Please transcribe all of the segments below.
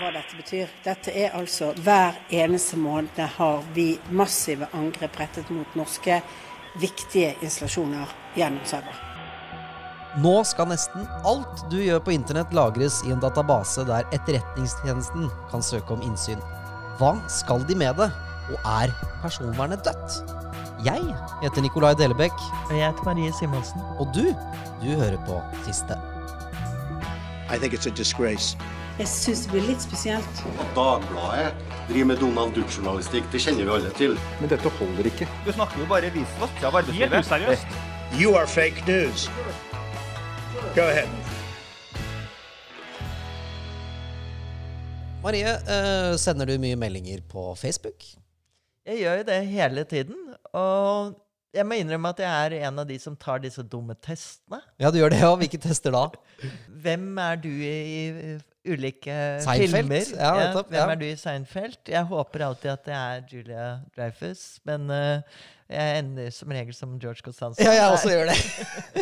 hva- dette betyr. Dette er altså Hver eneste måned har vi massive angrep rettet mot norske viktige installasjoner gjennom server. Nå skal nesten alt du gjør på internett lagres i en database der Etterretningstjenesten kan søke om innsyn. Hva skal de med det, og er personvernet dødt? Jeg heter Nikolai Delebekk, Og jeg heter Marie Simonsen. og du, du hører på Siste. I think it's a disgrace. Jeg syns det blir litt spesielt. At Dagbladet driver med Donald Duck-journalistikk, det kjenner vi alle til. Men dette holder ikke. Du snakker jo bare visvask av arbeidslivet. Helt useriøst. You are fake news. Go ahead. Marie, eh, sender du mye meldinger på Facebook? Jeg gjør jo det hele tiden. Og jeg må innrømme at jeg er en av de som tar disse dumme testene. Ja, du gjør det, ja. Hvilke tester da? Hvem er du i ulike Seinfeld? filmer? Ja, ja, Hvem ja. er du i Seinfeld? Jeg håper alltid at det er Julia Dreyfus, men uh, jeg ender som regel som George Costanza. Ja, jeg også gjør det.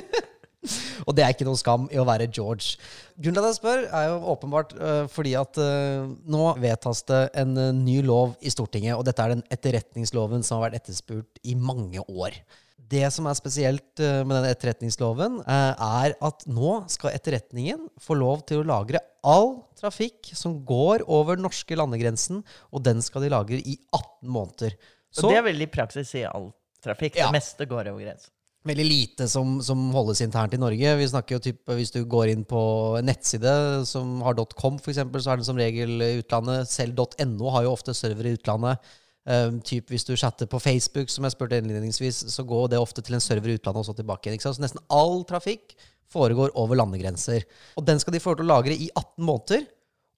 Og det er ikke noe skam i å være George. Grunnen til at jeg spør, er jo åpenbart øh, fordi at øh, nå vedtas det en øh, ny lov i Stortinget, og dette er den etterretningsloven som har vært etterspurt i mange år. Det som er spesielt med den etterretningsloven, er at nå skal etterretningen få lov til å lagre all trafikk som går over norske landegrensen, og den skal de lagre i 18 måneder. Og det er veldig i praksis i all trafikk. Ja. Det meste går over grensen. Veldig lite som, som holdes internt i Norge. Vi snakker jo typ, Hvis du går inn på en nettside som har .com, for eksempel, så er den som regel utlandet. Selv .no har jo ofte server i utlandet. Um, typ Hvis du chatter på Facebook, som jeg spurte innledningsvis, så går det ofte til en server i utlandet og så tilbake igjen. Så nesten all trafikk foregår over landegrenser. Og den skal de få til å lagre i 18 måneder.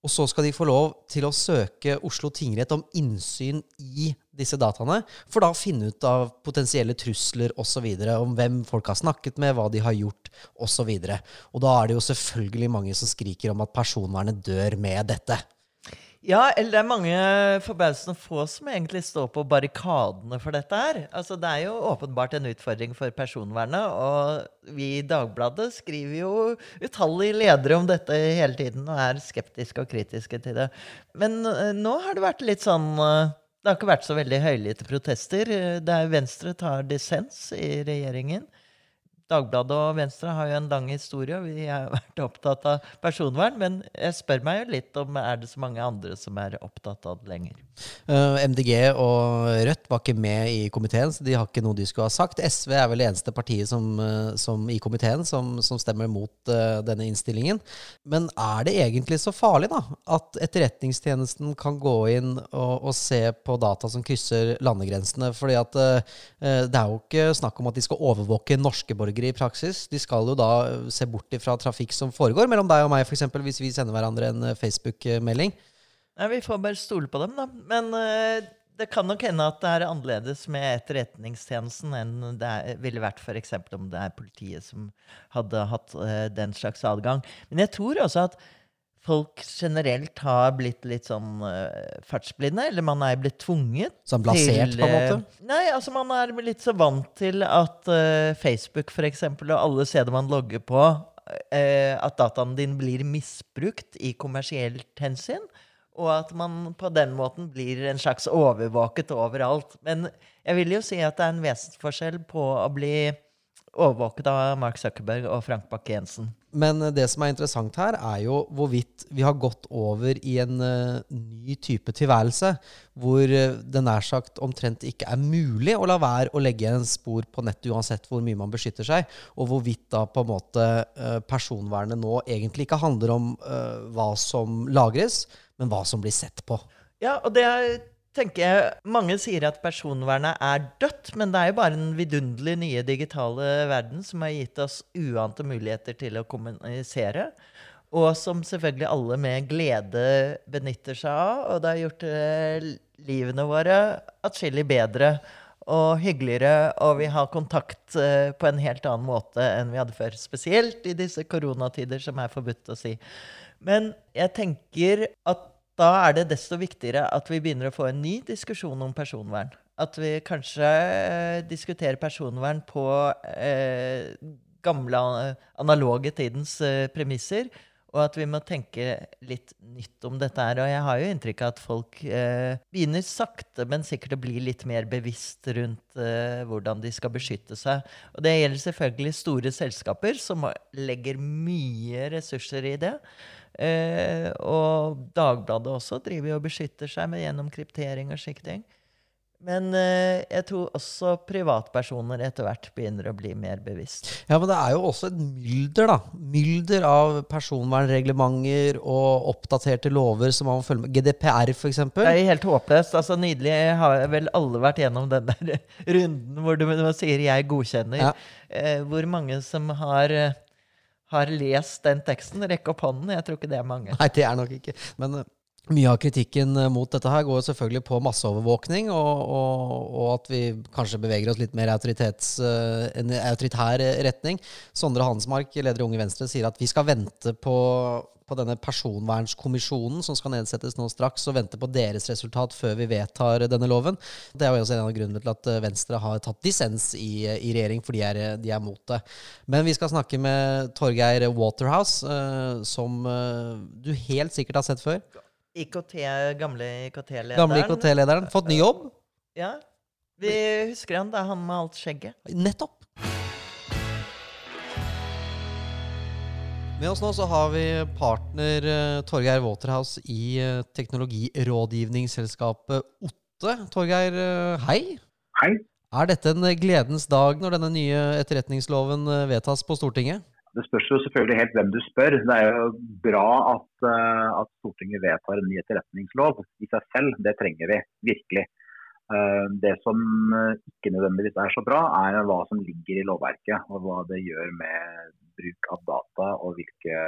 Og så skal de få lov til å søke Oslo tingrett om innsyn i disse dataene, for da å finne ut av potensielle trusler osv., om hvem folk har snakket med, hva de har gjort osv. Og, så og da er det jo selvfølgelig mange som skriker om at personvernet dør med dette. Ja, eller det er mange forbausende få som egentlig står på barrikadene for dette her. Altså, det er jo åpenbart en utfordring for personvernet, og vi i Dagbladet skriver jo utallige ledere om dette hele tiden og er skeptiske og kritiske til det. Men eh, nå har det vært litt sånn eh, Det har ikke vært så veldig høylytte protester. Der Det er Venstre tar dissens i regjeringen. Dagbladet og Venstre har jo en lang historie, og vi har vært opptatt av personvern. Men jeg spør meg jo litt om er det så mange andre som er opptatt av det lenger. Uh, MDG og Rødt var ikke med i komiteen, så de har ikke noe de skulle ha sagt. SV er vel det eneste partiet som, uh, som i komiteen som, som stemmer mot uh, denne innstillingen. Men er det egentlig så farlig, da? At Etterretningstjenesten kan gå inn og, og se på data som krysser landegrensene? Fordi at det er jo ikke snakk om at de skal overvåke norske borgere i praksis. De skal jo da se bort ifra trafikk som foregår mellom deg og meg, f.eks. hvis vi sender hverandre en Facebook-melding. Nei, Vi får bare stole på dem, da. Men uh, det kan nok hende at det er annerledes med Etterretningstjenesten enn det er, ville vært f.eks. om det er politiet som hadde hatt uh, den slags adgang. Men jeg tror også at folk generelt har blitt litt sånn uh, fartsblinde, eller man er blitt tvunget Sånn blasert, på en måte? Nei, altså man er litt så vant til at Facebook for eksempel, og alle steder man logger på, at dataen din blir misbrukt i kommersielt hensyn. Og at man på den måten blir en slags overvåket overalt. Men jeg vil jo si at det er en vesensforskjell på å bli overvåket av Mark Zuckerberg og Frank Bakke-Jensen. Men det som er interessant her, er jo hvorvidt vi har gått over i en uh, ny type tilværelse, hvor uh, det nær sagt omtrent ikke er mulig å la være å legge en spor på nettet uansett hvor mye man beskytter seg, og hvorvidt da på en måte uh, personvernet nå egentlig ikke handler om hva som lagres, men hva som blir sett på. Ja, og det er tenker jeg, Mange sier at personvernet er dødt, men det er jo bare den vidunderlig nye digitale verden som har gitt oss uante muligheter til å kommunisere. Og som selvfølgelig alle med glede benytter seg av. Og det har gjort eh, livene våre atskillig bedre og hyggeligere, og vi har kontakt eh, på en helt annen måte enn vi hadde før. Spesielt i disse koronatider, som er forbudt å si. Men jeg tenker at da er det desto viktigere at vi begynner å få en ny diskusjon om personvern. at vi kanskje eh, diskuterer personvern på eh, gamle, analoge tidens eh, premisser. Og at vi må tenke litt nytt om dette her. Og jeg har jo inntrykk av at folk eh, begynner sakte, men sikkert å bli litt mer bevisst rundt eh, hvordan de skal beskytte seg. Og det gjelder selvfølgelig store selskaper som legger mye ressurser i det. Eh, og Dagbladet også driver og beskytter seg med gjennom kryptering og slike ting. Men eh, jeg tror også privatpersoner etter hvert begynner å bli mer bevisst. Ja, men det er jo også et mylder, da. Mylder av personvernreglementer og oppdaterte lover som man må følge med. GDPR, f.eks. Det er helt håpløst. Altså, Nydelig har vel alle vært gjennom den der runden hvor du, du sier 'jeg godkjenner'. Ja. Eh, hvor mange som har, eh, har lest den teksten? Rekk opp hånden. Jeg tror ikke det er mange. Nei, det er nok ikke. Men eh, mye av kritikken eh, mot dette her går selvfølgelig på masseovervåkning, og, og, og at vi kanskje beveger oss litt mer i eh, en autoritær retning. Sondre Hansmark, leder i Unge Venstre, sier at vi skal vente på, på denne personvernskommisjonen som skal nedsettes nå straks, og vente på deres resultat før vi vedtar denne loven. Det er jo også en av grunnene til at Venstre har tatt dissens i, i regjering, for de er, de er mot det. Men vi skal snakke med Torgeir Waterhouse, eh, som eh, du helt sikkert har sett før. IKT, gamle IKT-lederen. Gamle IKT-lederen. Fått ny jobb. Ja. Vi husker han. Det er han med alt skjegget. Nettopp. Med oss nå så har vi partner uh, Torgeir Waterhouse i uh, teknologirådgivningsselskapet Otte. Torgeir, uh, hei. Hei. Er dette en gledens dag når denne nye etterretningsloven vedtas på Stortinget? Det spørs jo selvfølgelig helt hvem du spør. Det er jo bra at, at Stortinget vedtar en ny etterretningslov i seg selv. Det trenger vi virkelig. Det som ikke nødvendigvis er så bra, er hva som ligger i lovverket. Og hva det gjør med bruk av data og hvilke,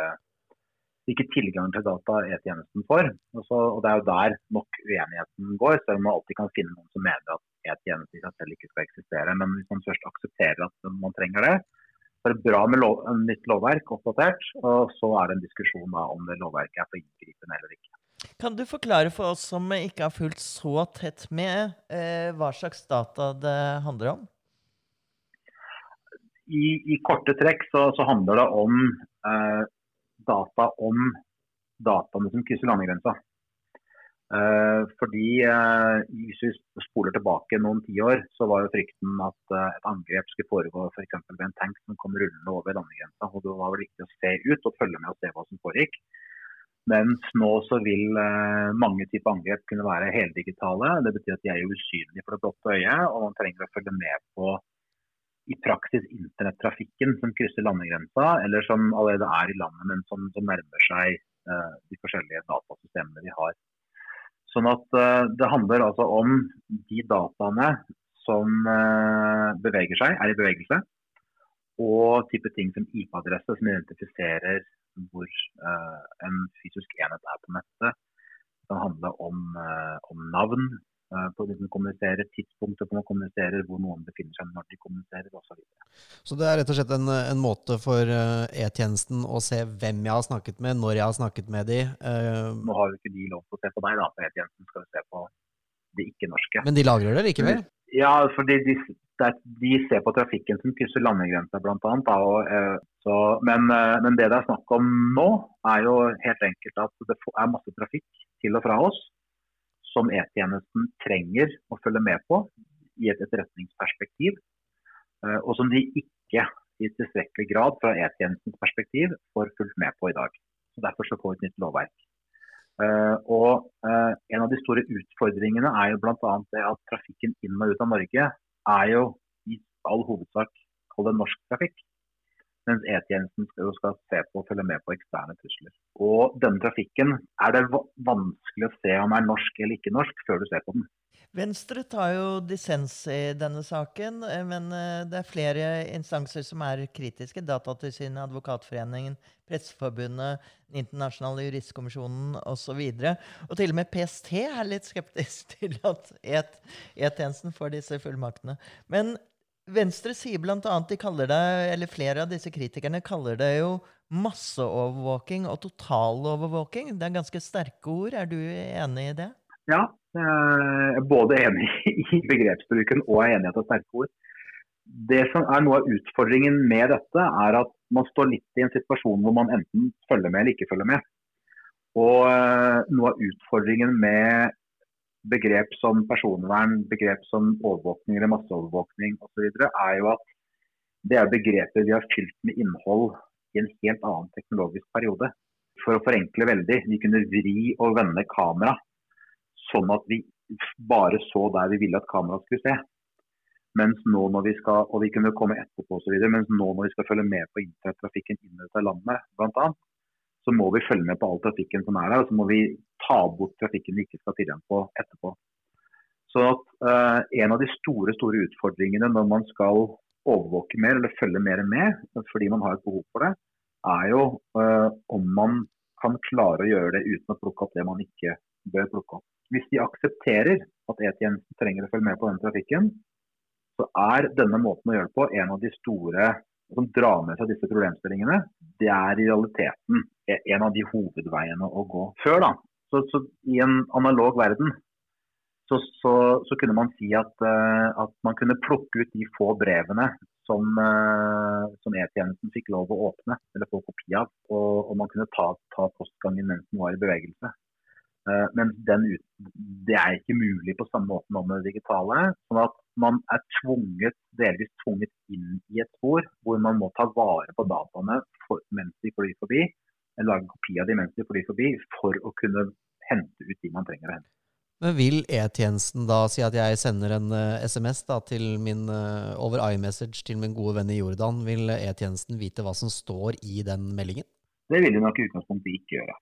hvilke tilganger til data E-tjenesten får. Og, så, og Det er jo der nok uenigheten går, selv om man alltid kan finne noen som mener at E-tjenesten i seg selv ikke skal eksistere. Men hvis man først aksepterer at man trenger det, så er det bra med lov, nytt lovverk oppdatert. Og så er det en diskusjon da, om det lovverket er for inngripende eller ikke. Kan du forklare for oss som ikke har fulgt så tett med, eh, hva slags data det handler om? I, i korte trekk så, så, handler det om eh, data om dataene som krysser landegrensa. Eh, fordi eh, Hvis vi spoler tilbake noen tiår, så var jo frykten at eh, et angrep skulle foregå f.eks. For ved en tank som kom rullende over landegrensa. og Det var vel viktig å se ut og følge med og se hva som foregikk. Mens nå så vil eh, mange typer angrep kunne være heldigitale. Det betyr at de er usynlige for det blotte øyet, og man trenger å følge med på i praksis internettrafikken som krysser landegrensa, eller som allerede er i landet, men som, som nærmer seg eh, de forskjellige datasystemene vi har. Sånn at uh, Det handler altså om de dataene som uh, beveger seg, er i bevegelse. Og type ting som IP-adresse, som identifiserer hvor uh, en fysisk enhet er på nettet. Det kan handle om, om navn på de som kommuniserer, tidspunktet på man kommuniserer, hvor noen befinner seg når de kommuniserer osv. Så, så det er rett og slett en, en måte for E-tjenesten å se hvem jeg har snakket med, når jeg har snakket med de. Nå har jo ikke de lov til å se på deg, da. På E-tjenesten skal vi se på det ikke-norske. Men de lagrer det likevel? Ja, fordi de, de ser på trafikken som krysser landegrensa bl.a. Men, men det det er snakk om nå, er jo helt enkelt at det er masse trafikk til og fra oss som E-tjenesten trenger å følge med på i et etterretningsperspektiv, og som de ikke i tilstrekkelig grad fra E-tjenestens perspektiv får fulgt med på i dag. Så Derfor så får vi et nytt lovverk. og En av de store utfordringene er jo bl.a. det at trafikken inn og ut av Norge er jo i all hovedsak norsk trafikk. Mens E-tjenesten skal, skal se på og følge med på eksterne trusler. Og denne trafikken er det vanskelig å se om er norsk eller ikke norsk før du ser på den. Venstre tar jo dissens i denne saken, men det er flere instanser som er kritiske. Datatilsynet, Advokatforeningen, Presseforbundet, Den internasjonale juristkommisjonen osv. Og, og til og med PST er litt skeptisk til at E-tjenesten får disse fullmaktene. Men Venstre sier bl.a. de kaller det, eller flere av disse kritikerne kaller det jo masseovervåking og totalovervåking. Det er ganske sterke ord. Er du enig i det? Ja, Jeg er både enig i begrepsbruken og er enig i at det er sterke ord. Det som er Noe av utfordringen med dette er at man står litt i en situasjon hvor man enten følger med eller ikke følger med. Og eh, Noe av utfordringen med begrep som personvern, begrep som overvåkning eller masseovervåkning osv. er jo at det er begreper vi har fylt med innhold i en helt annen teknologisk periode. For å forenkle veldig, vi kunne vri og vende kamera sånn at vi bare så der vi ville at kameraet skulle se. Mens nå når vi skal, og vi kunne komme etterpå videre, mens nå når vi skal følge med på internettrafikken inn landet, blant annet, så må vi følge med på all trafikken som er der. Og så må vi ta bort trafikken vi ikke skal tilgjenge på etterpå. Så at uh, En av de store store utfordringene når man skal overvåke mer eller følge mer med, fordi man har et behov for det, er jo uh, om man kan klare å gjøre det uten å plukke opp det man ikke bør plukke opp. Hvis de aksepterer at E-tjenesten trenger å følge med på den trafikken, så er denne måten å gjøre det på en av de store som drar med seg disse problemstillingene. Det er i realiteten en av de hovedveiene å gå. Før, da, så, så i en analog verden, så, så, så kunne man si at, uh, at, man kunne plukke ut de få brevene som, uh, som E-tjenesten fikk lov å åpne eller få kopi av. Og, og man kunne ta, ta postgangen mens den var i bevegelse. Uh, men den, det er ikke mulig på samme måte nå med det digitale. sånn at man er tvunget, delvis tvunget inn i et spor hvor man må ta vare på dataene for, mens de flyr forbi, eller lage kopi av de mens de flyr forbi, for å kunne hente ut de man trenger å hente. Men Vil E-tjenesten da si at jeg sender en uh, eh, SMS da, til min, uh, over iMessage til min gode venn i Jordan, vil E-tjenesten vite hva som står i den meldingen? Det vil de nok i utgangspunktet ikke gjøre.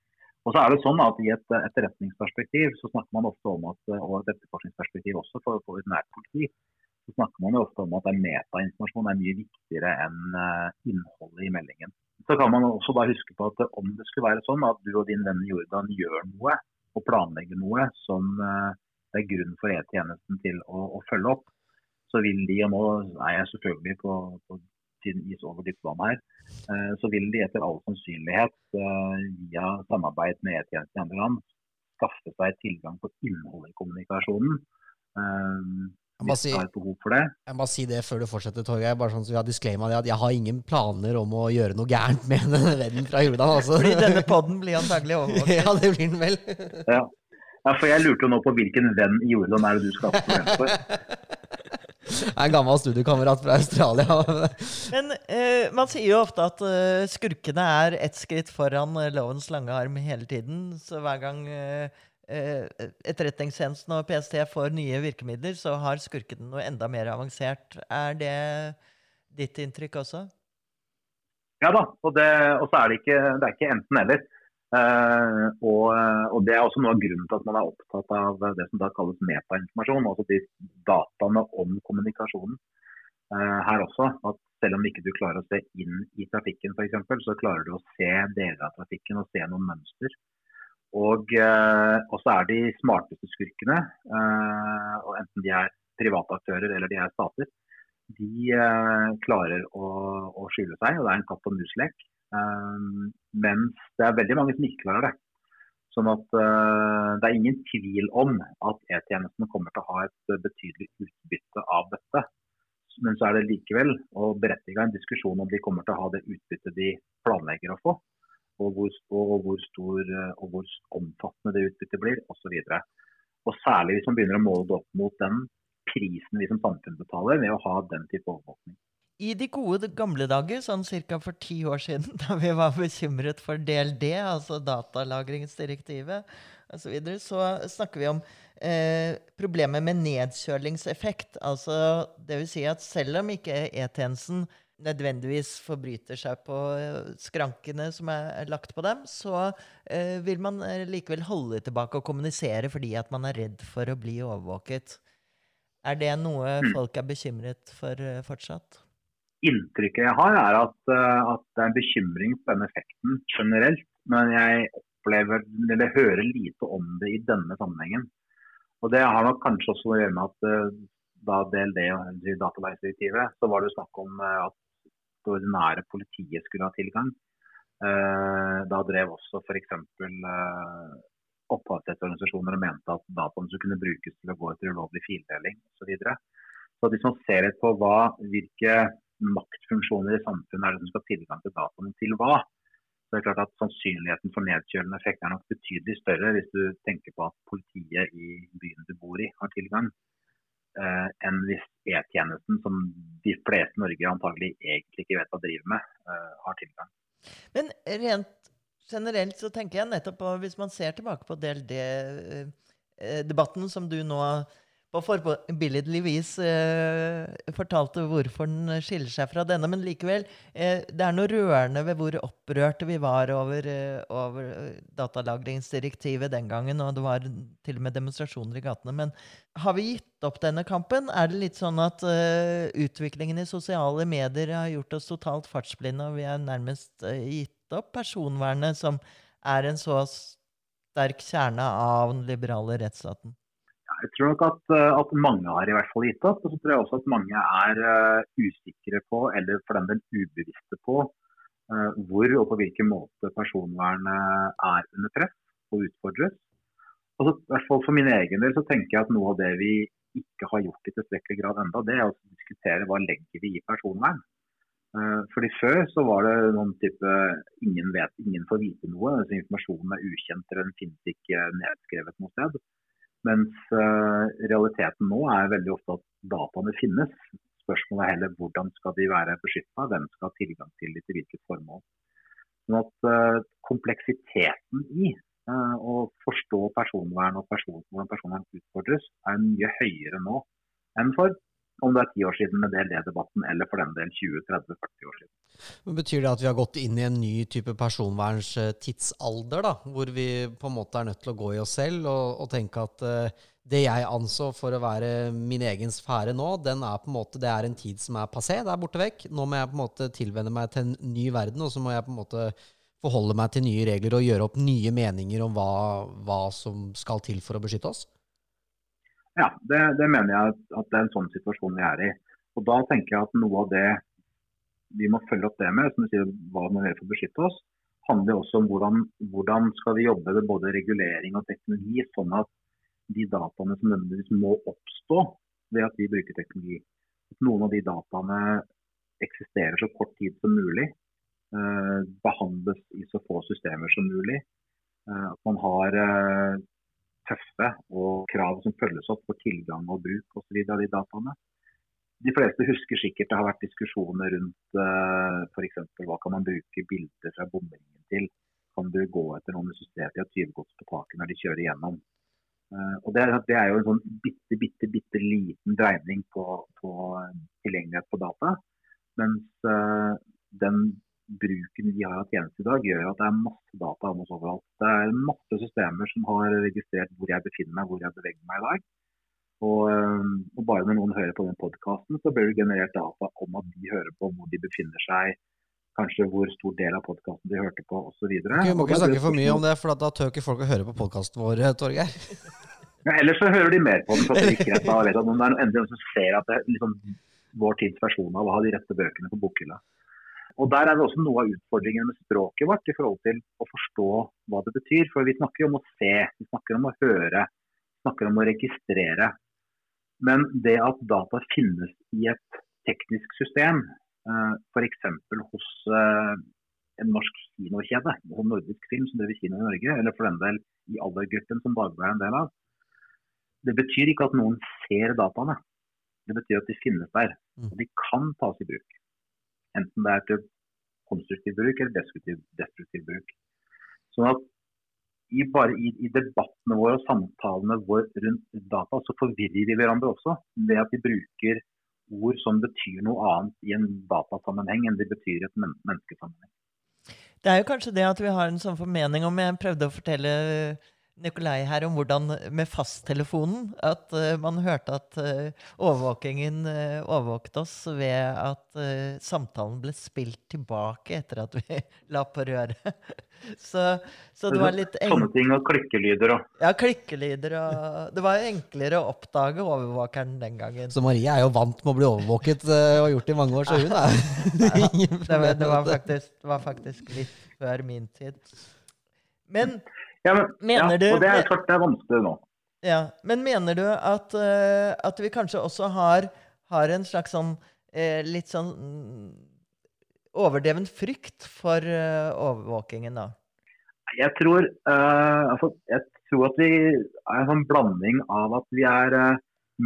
Og så er det sånn at I et etterretningsperspektiv så snakker man ofte om at, og et etterforskningsperspektiv også for, for et nært politi, så snakker man jo ofte om at det er metainformasjon er mye viktigere enn uh, innholdet i meldingen. Så kan man også da huske på at om det skulle være sånn at du og din venn Jordan gjør noe og planlegger noe som det er grunn for E-tjenesten til å, å, følge opp, så vil de, og nå er jeg selvfølgelig på, på siden is over dypt her, eh, så vil de etter all sannsynlighet eh, via samarbeid med E-tjenesten i andre land skaffe seg tilgang på innholdet i kommunikasjonen. Eh, jeg må, si, jeg må si det før du fortsetter, Torgeir. Bare sånn så vi har det, at jeg har ingen planer om å gjøre noe gærent med denne vennen fra Jordan. Altså. Fordi denne poden blir antagelig overvåket. ja, det blir den vel. ja. ja. for jeg lurte jo nå på hvilken venn i Jordan er det du skal ha problem for. en gammel studiekamerat fra Australia. Men uh, man sier jo ofte at uh, skurkene er ett skritt foran uh, lovens lange arm hele tiden. Så hver gang Etterretningstjenesten og PST får nye virkemidler, så har skurkene noe enda mer avansert. Er det ditt inntrykk også? Ja da, og, det, og så er det ikke, det er ikke enten-eller. Uh, og, og, Det er også noe av grunnen til at man er opptatt av det som da kalles metainformasjon. Altså de dataene om kommunikasjonen uh, her også. At selv om ikke du klarer å se inn i trafikken f.eks., så klarer du å se deler av trafikken og se noen mønster. Og så er de smarteste skurkene, og enten de er private aktører eller de er stater, de klarer å, å skjule seg. og Det er en katt og mus-lek. Um, mens det er veldig mange som ikke klarer det. Sånn at uh, Det er ingen tvil om at E-tjenesten kommer til å ha et betydelig utbytte av dette. Men så er det likevel å berettige en diskusjon om de kommer til å ha det utbyttet de planlegger å få. Og hvor, og hvor, stor, og hvor omfattende det utbyttet blir, osv. Og særlig hvis man begynner å måle det opp mot den prisen vi som samfunn betaler ved å ha den type overvåkning. I de gode gamle dager, sånn ca. for ti år siden, da vi var bekymret for DLD, altså datalagringsdirektivet osv., så, videre, så snakker vi om eh, problemet med nedkjølingseffekt. Altså det vil si at selv om ikke E-tjenesten nødvendigvis forbryter seg på eh, skrankene som er lagt på dem, så eh, vil man eh, likevel holde tilbake og kommunisere fordi at man er redd for å bli overvåket. Er det noe mm. folk er bekymret for eh, fortsatt? Inntrykket jeg har, er at, eh, at, det er en bekymring på den effekten generelt. Men jeg opplever, eller hører lite om det i denne sammenhengen. Og Det har nok kanskje også å gjøre med at eh, da DLD og datalagringsdirektivet, så var det snakk om eh, at det ordinære politiet skulle ha tilgang. Da drev også f.eks. opphavsrettsorganisasjoner og mente at dataene skulle kunne brukes til å gå etter ulovlig fildeling osv. Så hvis man ser litt på hva, hvilke maktfunksjoner i samfunnet er det som skal ha tilgang til dataene til hva, så det er klart at sannsynligheten for nedkjølende effekt er nok betydelig større hvis du tenker på at politiet i byen du bor i har tilgang, eh, enn hvis E-tjenesten, som de fleste Norge antagelig egentlig ikke vet hva driver med, eh, har tilgang. Men rent generelt så tenker jeg nettopp på, hvis man ser tilbake på DLD-debatten som du nå på forbilledlig vis eh, fortalte hvorfor den skiller seg fra denne. Men likevel, eh, det er noe rørende ved hvor opprørte vi var over, eh, over datalagringsdirektivet den gangen. Og det var til og med demonstrasjoner i gatene. Men har vi gitt opp denne kampen? Er det litt sånn at uh, utviklingen i sosiale medier har gjort oss totalt fartsblinde, og vi har nærmest uh, gitt opp personvernet, som er en så sterk kjerne av den liberale rettsstaten? Jeg tror nok at, eh, at, mange har i hvert fall gitt opp. Og så tror jeg også at mange er uh, usikre på, eller for den del ubevisste på, uh, hvor og på hvilken måte personvernet er under press og utfordres. Og så, hvert fall For min egen del så tenker jeg at noe av det vi ikke har gjort i tilstrekkelig grad enda, det er å diskutere hva legger vi i personvern. Fordi Før så var det noen type ingen vet, ingen får vite noe. altså Informasjonen er ukjent eller den finnes ikke nedskrevet noe sted. Mens uh, realiteten nå er veldig ofte at dataene finnes. Spørsmålet er heller hvordan skal de være beskytta, hvem skal ha tilgang til dem til hvilket formål. Sånn at uh, Kompleksiteten i uh, å forstå personvern og person, hvordan personvern utfordres, er mye høyere nå enn for om det er ti år siden med DLD-debatten, eller for den del 20-30-40 år siden. Men Betyr det at vi har gått inn i en ny type personvernstidsalder, da, hvor vi på en måte er nødt til å gå i oss selv og, og tenke at uh, det jeg anså for å være min egen sfære nå, den er på en måte, det er en tid som er passé, det er borte vekk. Nå må jeg på en måte tilvenne meg til en ny verden, og så må jeg på en måte forholde meg til nye regler og gjøre opp nye meninger om hva, hva som skal til for å beskytte oss? Ja, det, det, mener jeg at det er en sånn situasjon vi er i. Og Da tenker jeg at noe av det vi må følge opp det med, som du sier, hva vi gjør for å beskytte oss, handler også om hvordan, hvordan skal vi jobbe med både regulering og teknologi, sånn at de dataene som nødvendigvis må oppstå ved at vi bruker teknologi, at noen av de dataene eksisterer så kort tid som mulig, eh, behandles i så få systemer som mulig. Eh, at man har eh, tøffe og krav som følges opp for tilgang og bruk osv. av de dataene. De fleste husker sikkert det har vært diskusjoner rundt eh, f.eks. hva kan man bruke bilder fra bombingen til. Kan du gå etter noen hvis du til at tyvegods på taket når de kjører gjennom. Uh, og det, det, er jo en sånn bitte, bitte, bitte liten dreining på, på tilgjengelighet på data. Mens den bruken vi har av tjenester i dag, gjør at det er masse data om oss overalt. Det er masse systemer som har registrert hvor jeg befinner meg, hvor jeg beveger meg i dag. Og, eh, og bare når noen hører på den podkasten, så blir det generert data om at de hører på hvor de befinner seg, kanskje hvor stor del av podkasten de hørte på osv. Vi må ikke snakke for mye om det, for da tør ikke folk å høre på podkasten vår, Torgeir. Ja, ellers så hører de mer på den. så det ikke da vet at Om det er noen som ser at det liksom vår tids versjon av å ha de rette bøkene på bokhylla. Og Der er det også noe av utfordringen med språket vårt i forhold til å forstå hva det betyr. For Vi snakker om å se, vi snakker om å høre, vi snakker om å registrere. Men det at data finnes i et teknisk system, eh, f.eks. hos eh, en norsk kinokjede, en nordisk film som driver kino i Norge, eller for den del i aldergruppen som Dagbladet er en del av, det betyr ikke at noen ser dataene. Det betyr at de finnes der. Mm. Og de kan tas i bruk. Enten det er til konstruktiv bruk eller destruktiv, destruktiv bruk. Sånn at i, bare i, i, debattene våre og samtalene våre rundt data, så forvirrer vi hverandre også. Ved at vi bruker ord som betyr noe annet i en datasammenheng enn de betyr i et men menneskesammenheng. Det er jo kanskje det at vi har en sånn formening om Jeg prøvde å fortelle Nikolai her om hvordan med fasttelefonen at uh, man hørte at uh, overvåkingen uh, overvåket oss ved at samtalen ble spilt tilbake etter at vi la på røret. så, så, det var litt Sånne ting og klikkelyder og Ja, klikkelyder og Det var jo enklere å oppdage overvåkeren den gangen. Så Marie er jo vant med å bli overvåket og har gjort det i mange år, så hun er det, var, det, var faktisk, det var faktisk litt før min tid. Men Ja, men, Mener ja, du- og det er klart det er vanskelig nå. Ja, Men mener du at, uh, at vi kanskje også har, har en slags sånn uh, litt sånn mm, overdreven frykt for uh, overvåkingen, da? Jeg tror, altså, jeg tror at vi er en sånn blanding av at vi er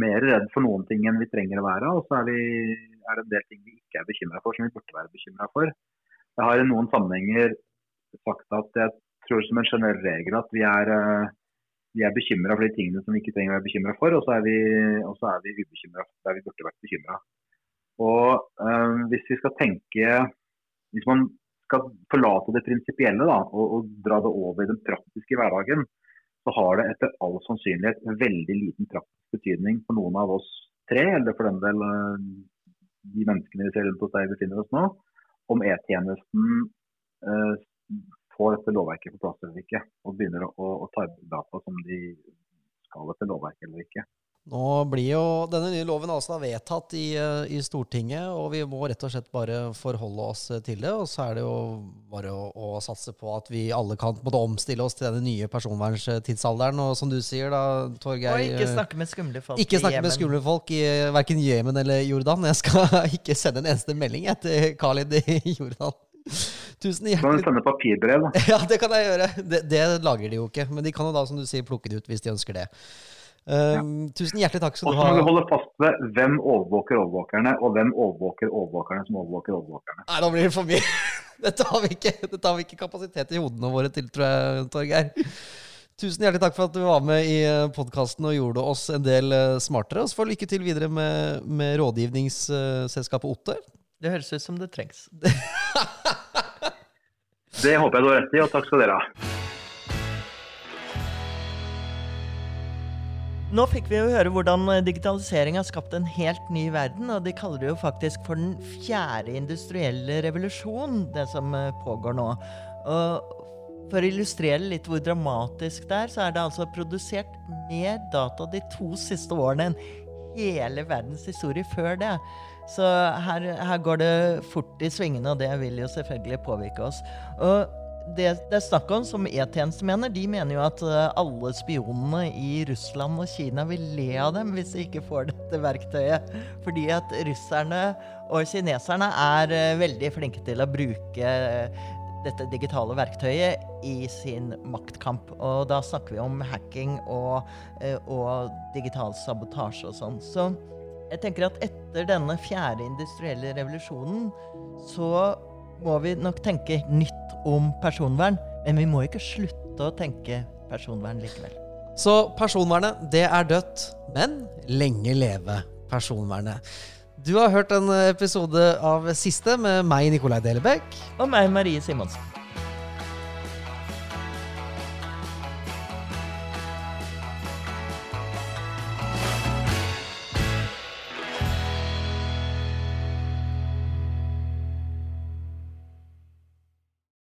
mer redd for noen ting enn vi trenger å være, og så er, vi, er det en del ting vi ikke er bekymra for, som vi burde være bekymra for. Jeg har i noen sammenhenger sagt at jeg tror som en generell regel at vi er, eh, vi er bekymra for de tingene som vi ikke trenger å være bekymra for, og så er vi, er vi ubekymra der vi burde vært bekymra. Og øh, hvis vi skal tenke Hvis man skal forlate det prinsipielle da, og, og dra det over i den praktiske hverdagen, så har det etter all sannsynlighet en veldig liten praktisk betydning for noen av oss tre, eller for den del eh, de menneskene vi ser rundt oss der vi befinner oss nå, om E-tjenesten eh, får dette lovverket på plass eller ikke, og begynner å, å, å ta i data som de skal etter lovverket eller ikke. Nå blir jo denne nye loven altså vedtatt i, i Stortinget, og vi må rett og slett bare forholde oss til det. Og så er det jo bare å, å satse på at vi alle kan på omstille oss til denne nye personvernstidsalderen. Og som du sier da, Torgeir Og ikke snakke med skumle folk ikke i snakke med Jemen. skumle folk i verken Jemen eller Jordan. Jeg skal ikke sende en eneste melding jeg, til Khalid i Jordan. Tusen hjertelig. kan du sende papir,brev. da. Ja, det kan jeg gjøre. Det, det lager de jo ikke. Men de kan jo da, som du sier, plukke det ut hvis de ønsker det. Um, Tusen hjertelig takk skal Og du så må vi holde fast ved hvem overvåker overvåkerne, og hvem overvåker overvåkerne som overvåker overvåkerne. Nei, nå blir det for mye. Dette har vi ikke, dette har vi ikke kapasitet i hodene våre til, tror jeg, Torgeir. Tusen hjertelig takk for at du var med i podkasten og gjorde oss en del eh, smartere. Og så får lykke til videre med, med rådgivningsselskapet Otte. Det høres ut som det trengs. Det håper jeg du har rett i, og takk skal dere ha. Nå fikk vi jo høre hvordan digitalisering har skapt en helt ny verden, og de kaller det jo faktisk for den fjerde industrielle revolusjon, det som eh, pågår nå. Og for å illustrere litt hvor dramatisk det er, så er det altså produsert mer data de to siste årene enn hele verdens historie før det. Så her, her går det fort i svingene, og det vil jo selvfølgelig påvirke oss. Og det det er snakk om, som E-tjeneste mener, de mener jo at eh, alle spionene i Russland og Kina vil le av dem hvis de ikke får dette verktøyet. Fordi at russerne og kineserne er eh, veldig flinke til å bruke eh, dette digitale verktøyet i sin maktkamp. Og da snakker vi om hacking og, og digital sabotasje og sånn. Så jeg tenker at etter denne fjerde industrielle revolusjonen så må vi nok tenke nytt om personvern, men vi må ikke slutte å tenke personvern likevel. Så personvernet, det er dødt, men lenge leve personvernet. Du har hørt en episode av Siste med meg, Nikolai Delebekk. Og meg, Marie Simonsen.